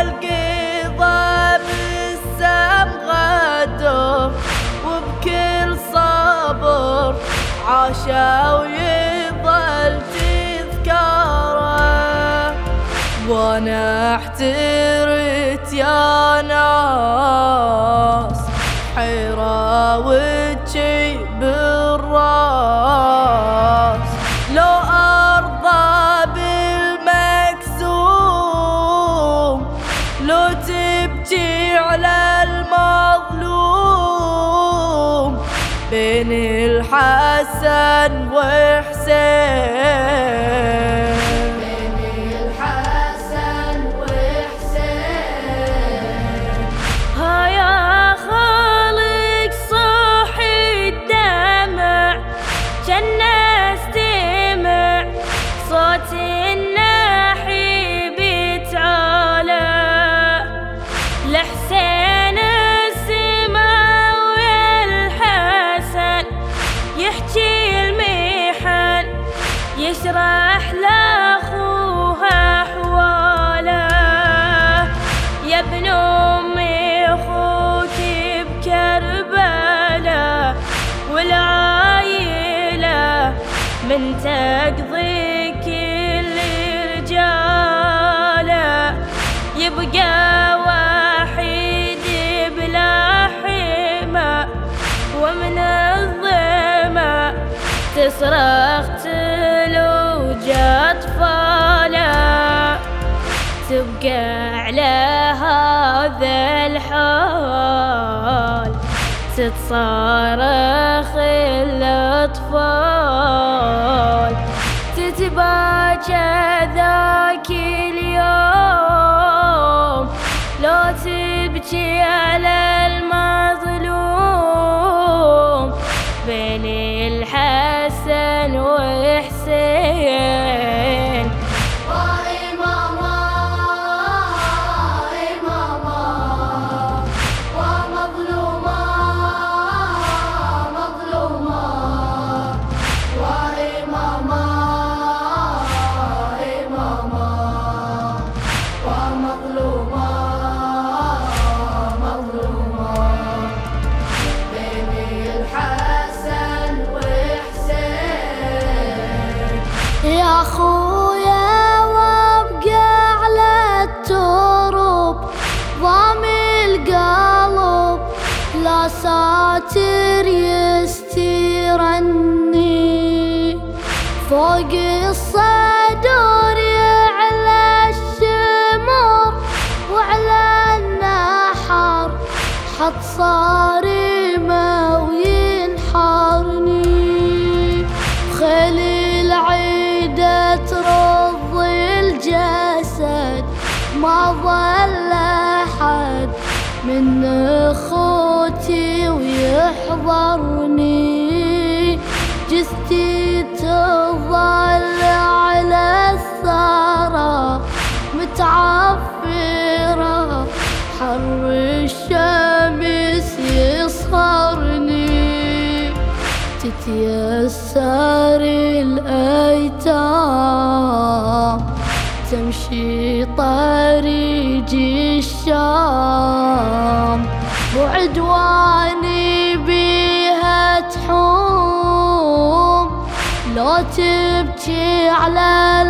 القضا بالسم غدر وبكل صبر عاشا ويظل تذكاره وأنا احترت يا بين الحسن وحسين. تصرخ أطفاله تبقى على هذا الحال. تتصارخ الأطفال. تتباكى ذاك اليوم. لو تبكي على المظلوم. بين الحسن اخويا ما ظل أحد من أخوتي ويحضرني. جثتي تظل على الثرى متعفرة. حر الشمس يصهرني تتيسر الأيتام. تمشي طريق الشام. وعدواني بيها تحوم. لو تبكي على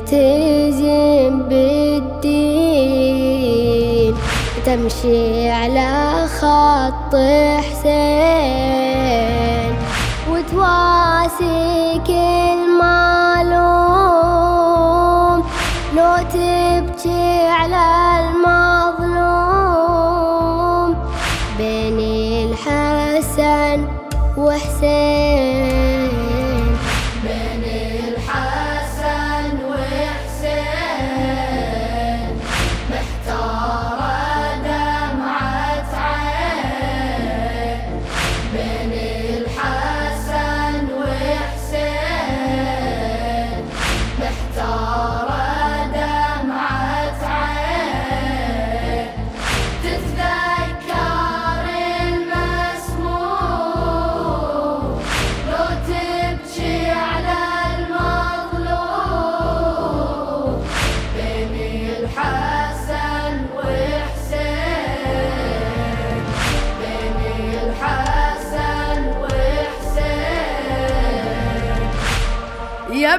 تلتزم بالدين. تمشي على خط حسين وتواسي كل معلوم لو تبكي على المظلوم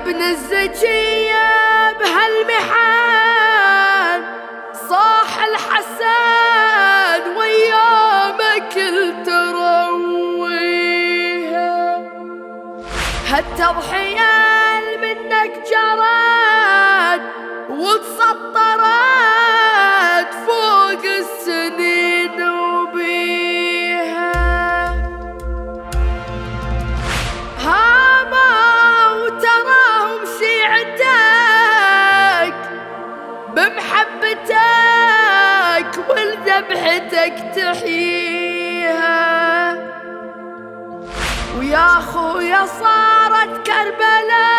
ابن الزكية بهالمحن صاح الحسن ويامك ترويها هالتضحية ولذبحتك تحييها ويا خويا صارت كربلاء.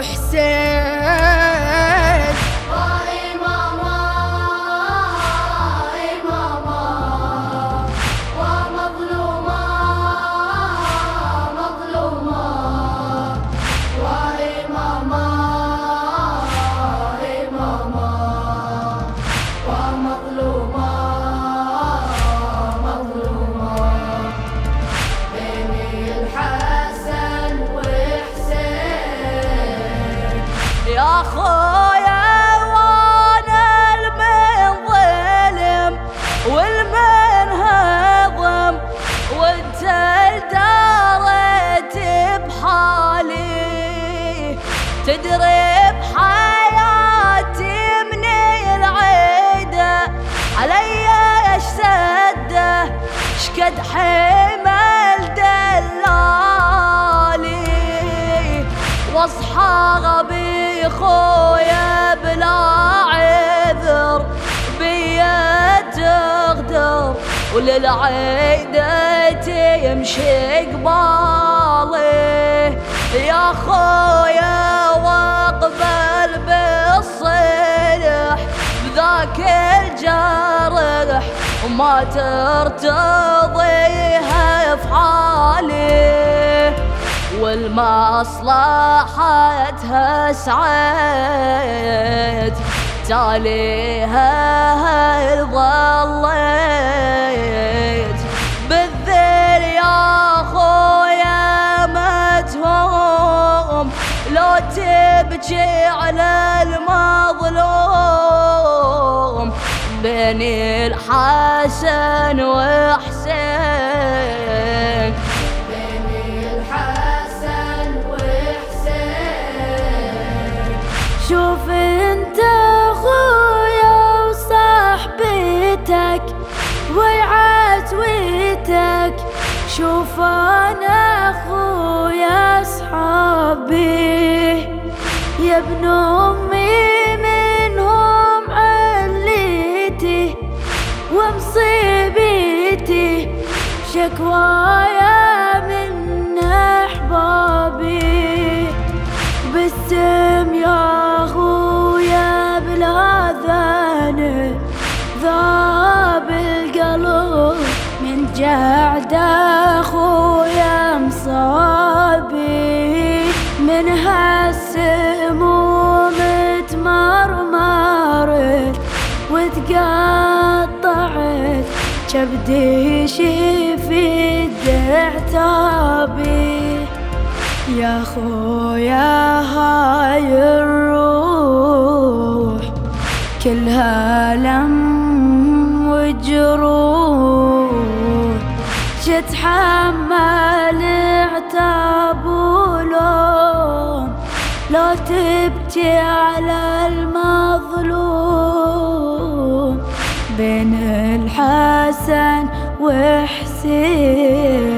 وحسين يا خويا وأنا المن ظلم والمن هضم وأنت دارت بحالي. تدري بحياتي من العيدة علي إيش سده شقد حمل واصحى غبي خويا بلا عذر بيا تغدر وللعيدة تمشي قبالي. يا خويا واقبل بالصلح بذاك الجرح وما ترتضيها أفعالي. والمصلحتها سعيت. تاليها ظليت. بالذل يا خويا متهوم لو تبكي على المظلوم. بين الحسن وحسين وصاحبتك وعزوتك شوف أنا أخويا أصحابي. يا ابن أمي منهم عليتي ومصيبتي. شكوايا جعد اخويا مصابي من هالسموم تمرمرت وتقطعت. كبدي شفي عتابي يا خويا هاي الروح كلها لم تتحمل عتاب ولوم لو تبكي على المظلوم. بين الحسن وحسين.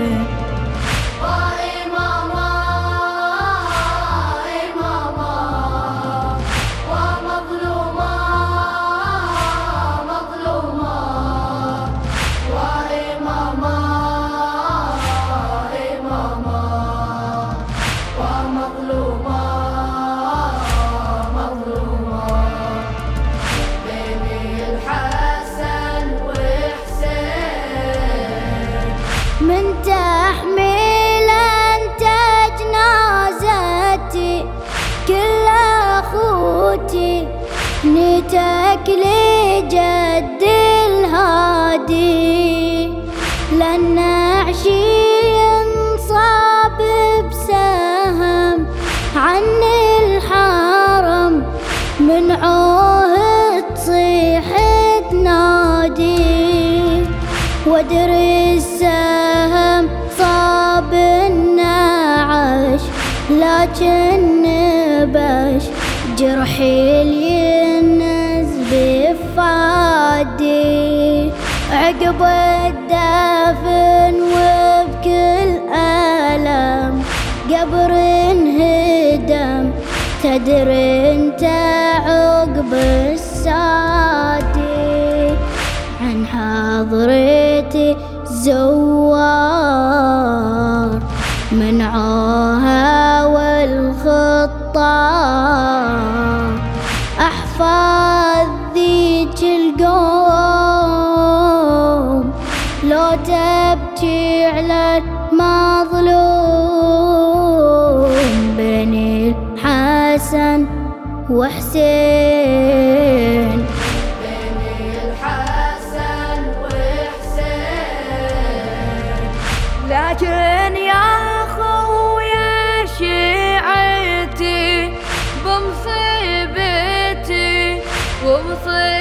من عوه تصيح تنادي وادري حضرتي زوار لكن يا خويا شيعتي بمصيبتي ومصيبتك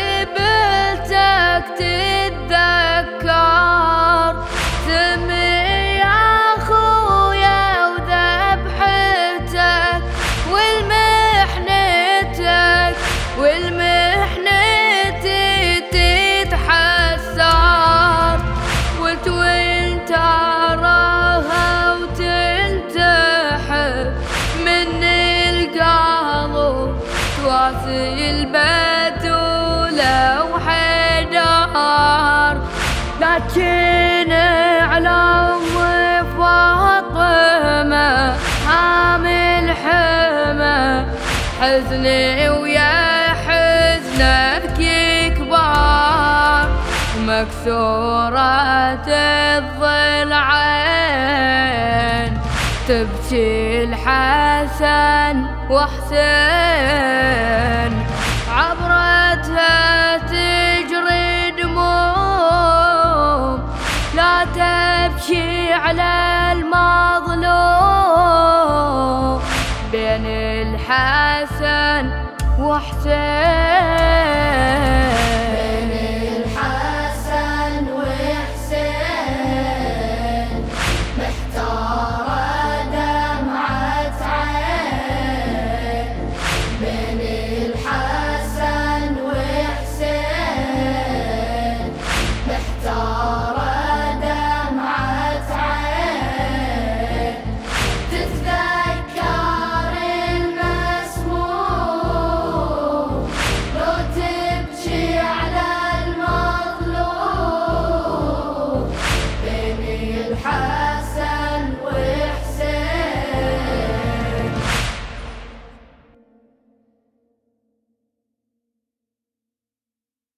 تواسي البتولة وحدار لكن على أم فاطمة حامل حمى. حزني ويا حزنك كبار مكسورة الضلعين تبكي الحسن وحسين عبرتها تجري دموم. لا تبكي على المظلوم. بين الحسن حسن وحسين